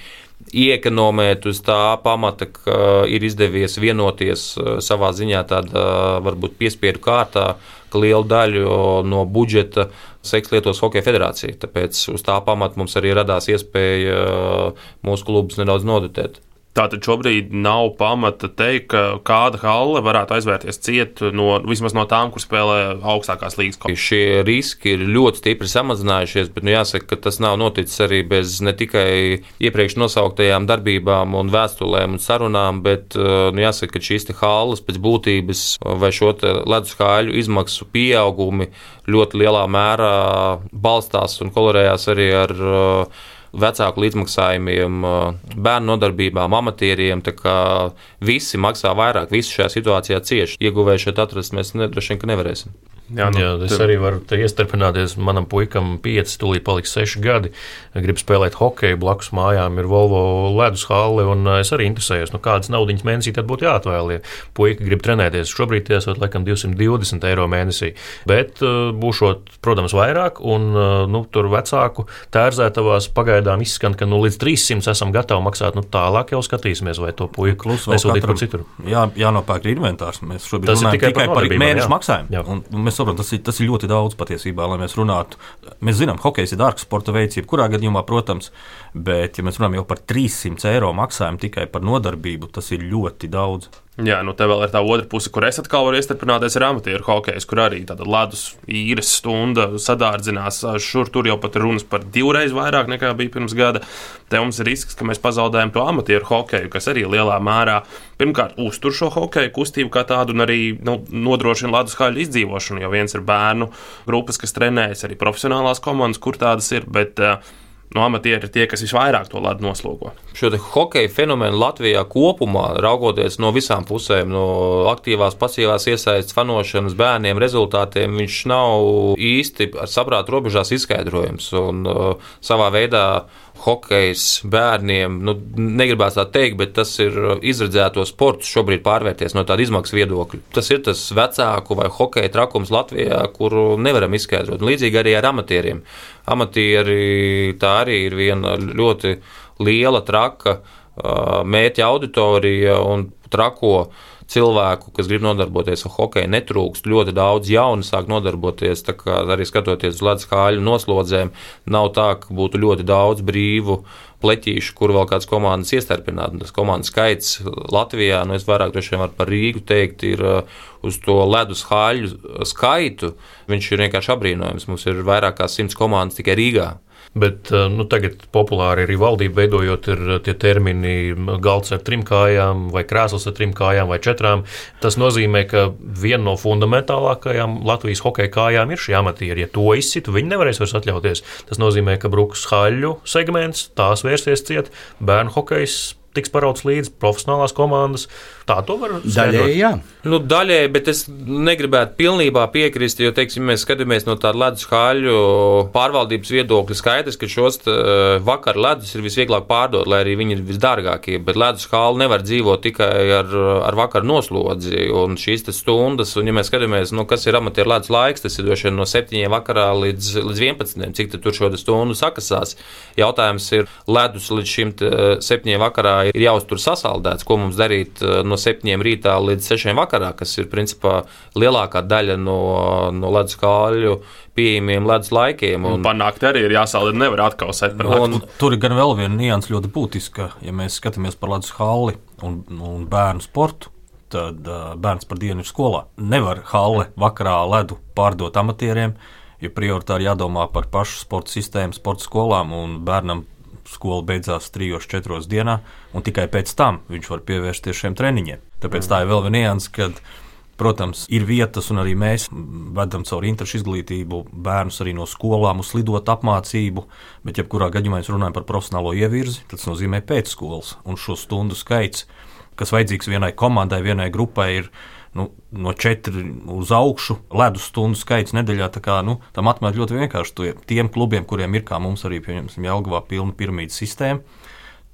F: iekonomēt uz tā pamata, ka ir izdevies vienoties uh, savā ziņā tādā varbūt piespiedu kārtā, ka lielu daļu no budžeta seks Lietuvas Hokeja federācija. Tāpēc uz tā pamata mums arī radās iespēja uh, mūsu klubus nedaudz nodotēt.
B: Tātad šobrīd nav pamata teikt, ka kāda halle varētu aizvērties ciet no vismaz no tām, kur spēlē augstākās līnijas.
F: Šie riski ir ļoti stipri samazinājušies, bet nu, jāsaka, ka tas nav noticis arī bez ne tikai iepriekš nosauktajām darbībām un vēstulēm un sarunām, bet uh, nu, jāsaka, ka šīs halles pēc būtības vai šo ledus kāļu izmaksu pieaugumi ļoti lielā mērā balstās un kolorējās arī ar uh, vecāku līdzmaksājumiem, bērnu nodarbībām, amatieriem. Visi maksā vairāk, visi šajā situācijā cieši. Ieguvēju šeit atrast mēs droši vien nevarēsim.
A: Jā, nu, jā, es tur... arī varu iestarpināties. Manam puikam, pieci, tūlīt paliks seši gadi. Grib spēlēt hokeju, blakus mājām ir Volvo ledus halle. Es arī interesējos, nu, kādas naudas mēnesī tad būtu jāatvēl. Ja puika grib trenēties. Šobrīd tie esot laikam 220 eiro mēnesī. Bet uh, būšot, protams, vairāk, un uh, nu, tur vecāku tērzētavās pagaidām izskan, ka nu, līdz 300 esam gatavi maksāt. Nu, tālāk jau skatīsimies, vai to puiku nesūtīt kur citur.
D: Jā, jānopērk inventārs. Mēs šobrīd Tas runājam tikai, tikai par, par mēnešu maksājumu. Mēs saprotam, tas ir, tas ir ļoti daudz patiesībā, lai mēs runātu. Mēs zinām, ka hokejs ir dārgs sporta veids, jebkurā gadījumā, protams, bet, ja mēs runājam jau par 300 eiro maksājumu tikai par nodarbību, tas ir ļoti daudz.
B: Jā, nu te vēl ir tā otra puse, kur es atkal varu iestrādāties ar amatieru hokeju, kur arī tāda ledus īres stunda sadārdzinās. Šur tur jau pat runas par divreiz vairāk nekā bija pirms gada. Te mums ir risks, ka mēs pazaudējam to amatieru hokeju, kas arī lielā mērā pirmkārt uztur šo hokeju kustību kā tādu un arī nu, nodrošina ledus kāļu izdzīvošanu. Jo viens ir bērnu grupas, kas trenējas, arī profesionālās komandas, kur tādas ir. Bet, uh, no amatieri ir tie, kas visvairāk to ladu noslogo.
F: Šo hokeja fenomenu Latvijā kopumā, raugoties no visām pusēm, no aktīvās, pasīvās iesaistas, fanošanas, bērniem, rezultātiem, viņš nav īsti ar saprātu robežās izskaidrojams. Un, uh, savā veidā hokejs bērniem, nu, negribās tā teikt, bet tas ir izredzēto sports šobrīd pārvērties no tāda izmaksu viedokļa. Tas ir tas vecāku vai hokeja trakums Latvijā, kuru nevaram izskaidrot. Līdzīgi arī ar amatieriem. Amatieri tā arī ir viena ļoti liela, traka mērķa auditorija un trako cilvēku, kas grib nodarboties ar hokeju, netrūkst. Ļoti daudz jaunu sāk nodarboties. Arī skatoties uz ledus kāļu noslodzēm, nav tā, ka būtu ļoti daudz brīvu pleķīšu, kur vēl kādas komandas iestarpināt. Tas komandas skaits Latvijā, nu es vairāk droši vien varu par Rīgu teikt, ir uh, uz to ledus hāļu skaitu. Viņš ir vienkārši apbrīnojams. Mums ir vairāk kā simts komandas tikai Rīgā.
A: Bet eh, nu, tagad populāri arī valdība veidojot ir eh, tie termini galds ar trim kājām, vai krēsls ar trim kājām, vai četrām. Tas nozīmē, ka viena no fundamentālākajām Latvijas hokeja kājām ir šie amatieri. Ja to izsitu, viņi nevarēs vairs atļauties. Tas nozīmē, ka bruks haļu segments, tās vērsies ciet, bērnu hokejs tiks parauts līdzi profesionālās komandas. Tā to var
E: daļēji, jā.
F: Nu, daļēji, bet es negribētu pilnībā piekrist, jo, teiksim, mēs skatāmies no tāda ledus kāļu pārvaldības viedokļa. Skaidrs, ka šos vakar ledus ir visvieglāk pārdot, lai arī viņi ir visdārgākie, bet ledus kāli nevar dzīvot tikai ar, ar vakar noslodzi un šīs stundas. Un, ja mēs skatāmies, nu, kas ir amatieru ledus laiks, tas ir došana no 7 vakarā līdz, līdz 11. Cik tur šo stundu sakasās? Jautājums ir, ledus līdz šim 7 vakarā ir jāuztur sasaldēts, ko mums darīt eh, no 7 rītā līdz 6 vakarā, kas ir principā lielākā daļa no, no ledus kāļu pieejamiem ledus laikiem.
B: Un, un panākt arī ir jāsaldē, nevar atkausēt
D: nakti. Tur ir gan vēl viena nianses ļoti būtiska, ja mēs skatāmies par ledus halli un, un bērnu sportu. Tad uh, bērns par dienu ir skolā. Nevar halle vakarā ledu pārdot amatieriem, jo prioritāri jādomā par pašu sporta sistēmu, sporta skolām un bērnam skola beidzās trijos, četros dienā, un tikai pēc tam viņš var pievērsties šiem treniņiem. Tāpēc tā ir vēl viena nianses, kad Protams, ir vietas, un arī mēs vedam caur interešu izglītību bērnus arī no skolām uz lidot apmācību, bet jebkurā gadījumā mēs runājam par profesionālo ievirzi, tas nozīmē pēcskolas un šo stundu skaits, kas vajadzīgs vienai komandai, vienai grupai, ir nu, no 4 uz augšu. Ledus stundu skaits nedēļā. Kā, nu, tā matemātika ļoti vienkārši. Tiem klubiem, kuriem ir kā mums arī, piemēram, Jelgavā pilna piramīdas sistēma,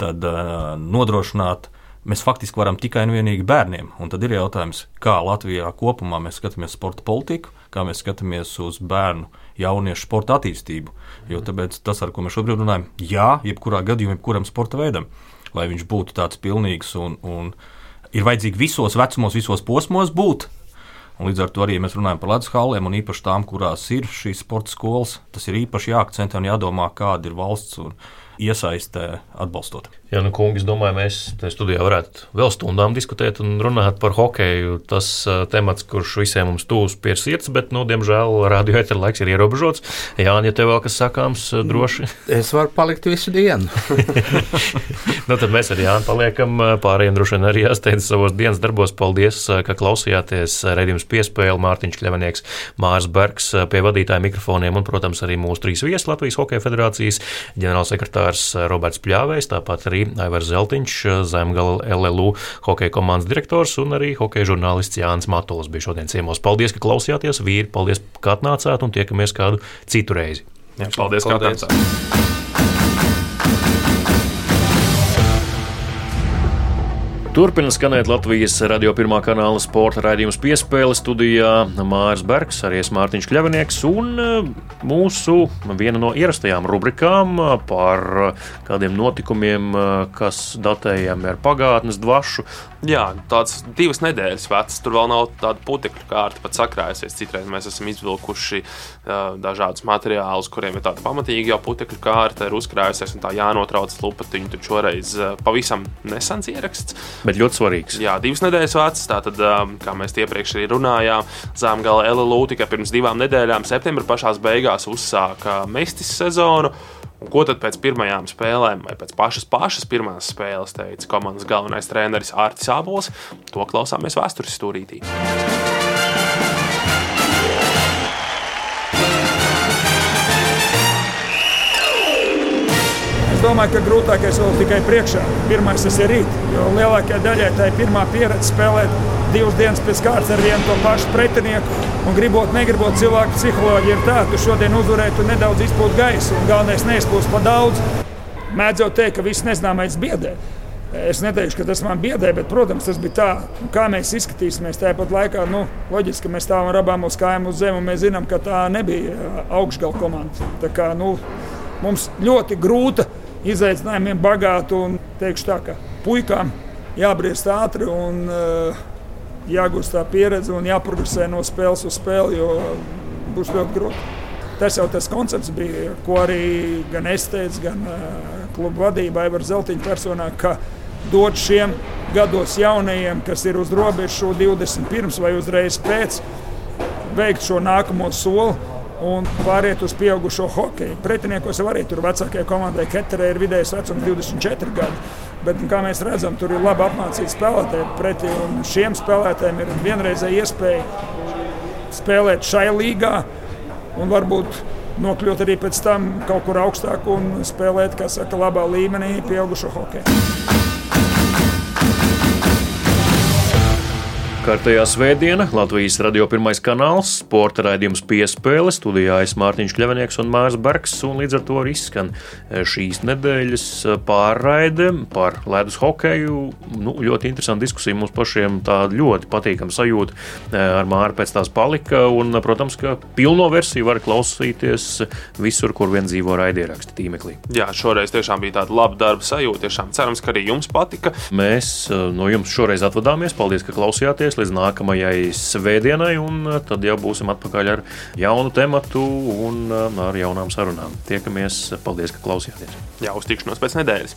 D: tad uh, nodrošināt mēs faktiski varam tikai un vienīgi bērniem. Un tad ir jautājums, kā Latvijā kopumā mēs skatāmies sporta politiku, kā mēs skatāmies uz bērnu, jauniešu sporta attīstību. Jo tas, ar ko mēs šobrīd runājam, jā, jebkurā gadījumā, jebkuram sporta veidam, lai viņš būtu tāds pilnīgs un, un ir vajadzīgi visos vecumos, visos posmos būt. Un līdz ar to arī mēs runājam par ledus hallēm, un īpaši tām, kurās ir šīs sporta skolas. Tas ir īpaši jāakcentē un jādomā, kāda ir valsts un iesaistē atbalstot.
A: Jā, nu, kungi, es domāju, mēs te studijā varētu vēl stundām diskutēt un runāt par hokeju. Tas uh, temats, kurš visiem mums tūs pie sirds, bet, nu, diemžēl, radio etra laiks ir ierobežots. Jā, ja tev vēl kas sakāms, droši.
E: Es varu palikt visu dienu.
A: nu, tad mēs ar Jānu paliekam. Pārējiem droši vien arī jāsteidz savos dienas darbos. Paldies, ka klausījāties. Redījums piespēle Mārtiņš Kļavanieks, Mārs Bergs pie vadītāja mikrofoniem un, protams, arī mūsu trīs viesi Latvijas Hokeja federācijas ģenerālsekretārs Roberts Pļāvējs, tāpat arī Aivars Zeltiņš, Zemgala LLU hokeja komandas direktors un arī hokeja žurnālists Jānis Matols bija šodien ciemos. Paldies, ka klausījāties, vīri, paldies, ka atnācāt un tiekamies kādu citu reizi.
B: Jā, paldies, paldies. ka atnācāt!
A: Turpina skanēt Latvijas radio pirmā kanāla sporta raidījums piespēle studijā Mārs Bergs, arī es Mārtiņš Kļavinieks un eh, mūsu viena no ierastajām rubrikām par kādiem notikumiem, eh, kas datējami ar pagātnes dvašu.
B: Jā, tāds divas nedēļas vecs, tur vēl nav tāda putekļu kārta pat sakrājusies. Citreiz mēs esam izvilkuši uh, dažādus materiālus, kuriem ir tāda pamatīga jau putekļu kārta, ir uzkrājusies un tā jānotrauc lupatiņu. Tur šoreiz uh, pavisam nesens ieraksts
A: bet ļoti svarīgs.
B: Jā, divas nedēļas vecs. Tātad, um, kā mēs iepriekš arī runājām, Zemgala LLU tikai pirms divām nedēļām, septembra pašās beigās, uzsāka mestis sezonu. Un ko tad pēc pirmajām spēlēm, vai pēc pašas, pašas pirmās spēles, teica komandas galvenais treneris Artis Abols? To klausāmies vēstures stūrītī.
G: Domāju, ka grūtākais vēl tikai priekšā. Pirmais tas ir rīt, jo lielākajai daļai tā ir pirmā pieredze spēlēt divas dienas pēc kārtas ar vienu to pašu pretinieku. Un gribot, negribot, cilvēku psiholoģija ir tāda, ka šodien uzvarēt un nedaudz izpūt gaisu, un galvenais neizpūst pa daudz. Mēdz jau teikt, ka viss nezināmais biedē. Es neteikšu, ka tas man biedē, bet, protams, tas bija tā, kā mēs izskatīsimies. Tāpat laikā, nu, loģiski, ka mēs stāvam ar abām uz kājām uz zemes, un mēs zinām, ka tā nebija augšgala komanda. Tā kā nu, mums ļoti grūta izaicinājumiem bagātu un teikšu tā, ka puikām jābriest ātri un uh, jāgūst tā pieredze un jāprogresē no spēles uz spēli, jo būs ļoti grūti. Tas jau tas koncepts bija, ko arī gan es teicu, gan uh, kluba vadība Aivara Zeltiņa personā, ka dot šiem gados jaunajiem, kas ir uz robežas šo 20 pirms vai uzreiz pēc, veikt šo nākamo soli un pāriet uz pieaugušo hokeju. Pretiniekos jau arī tur vecākajai komandai Keterē ir vidējais vecums 24 gadi. Bet, kā mēs redzam, tur ir labi apmācīti spēlētāji pretī. Šiem spēlētājiem ir vienreizēja iespēja spēlēt šai līgā un varbūt nokļūt arī pēc tam kaut kur augstāk un spēlēt, kā saka, labā līmenī pieaugušo hokeju.
A: Kārtējā svētdiena Latvijas radio pirmais kanāls, sporta raidījums piespēle, studijā es Mārtiņš Kļavinieks un Mārs Bergs, un līdz ar to arī izskan šīs nedēļas pārraide par ledus hokeju. Nu, ļoti interesanta diskusija mums pašiem, tā ļoti patīkama sajūta ar Māru pēc tās palika, un, protams, ka pilno versiju var klausīties visur, kur vien dzīvo raidieraksti tīmeklī.
B: Jā, šoreiz tiešām bija tāda laba darba sajūta, tiešām cerams, ka arī jums patika.
A: Mēs no jums šoreiz atvadāmies, paldies, ka klausījāties! Tiekamies līdz nākamajai svētdienai, un uh, tad jau būsim atpakaļ ar jaunu tematu un uh, ar jaunām sarunām. Tiekamies! Paldies, ka klausījāties!
B: Jā, uz tikšanos pēc nedēļas!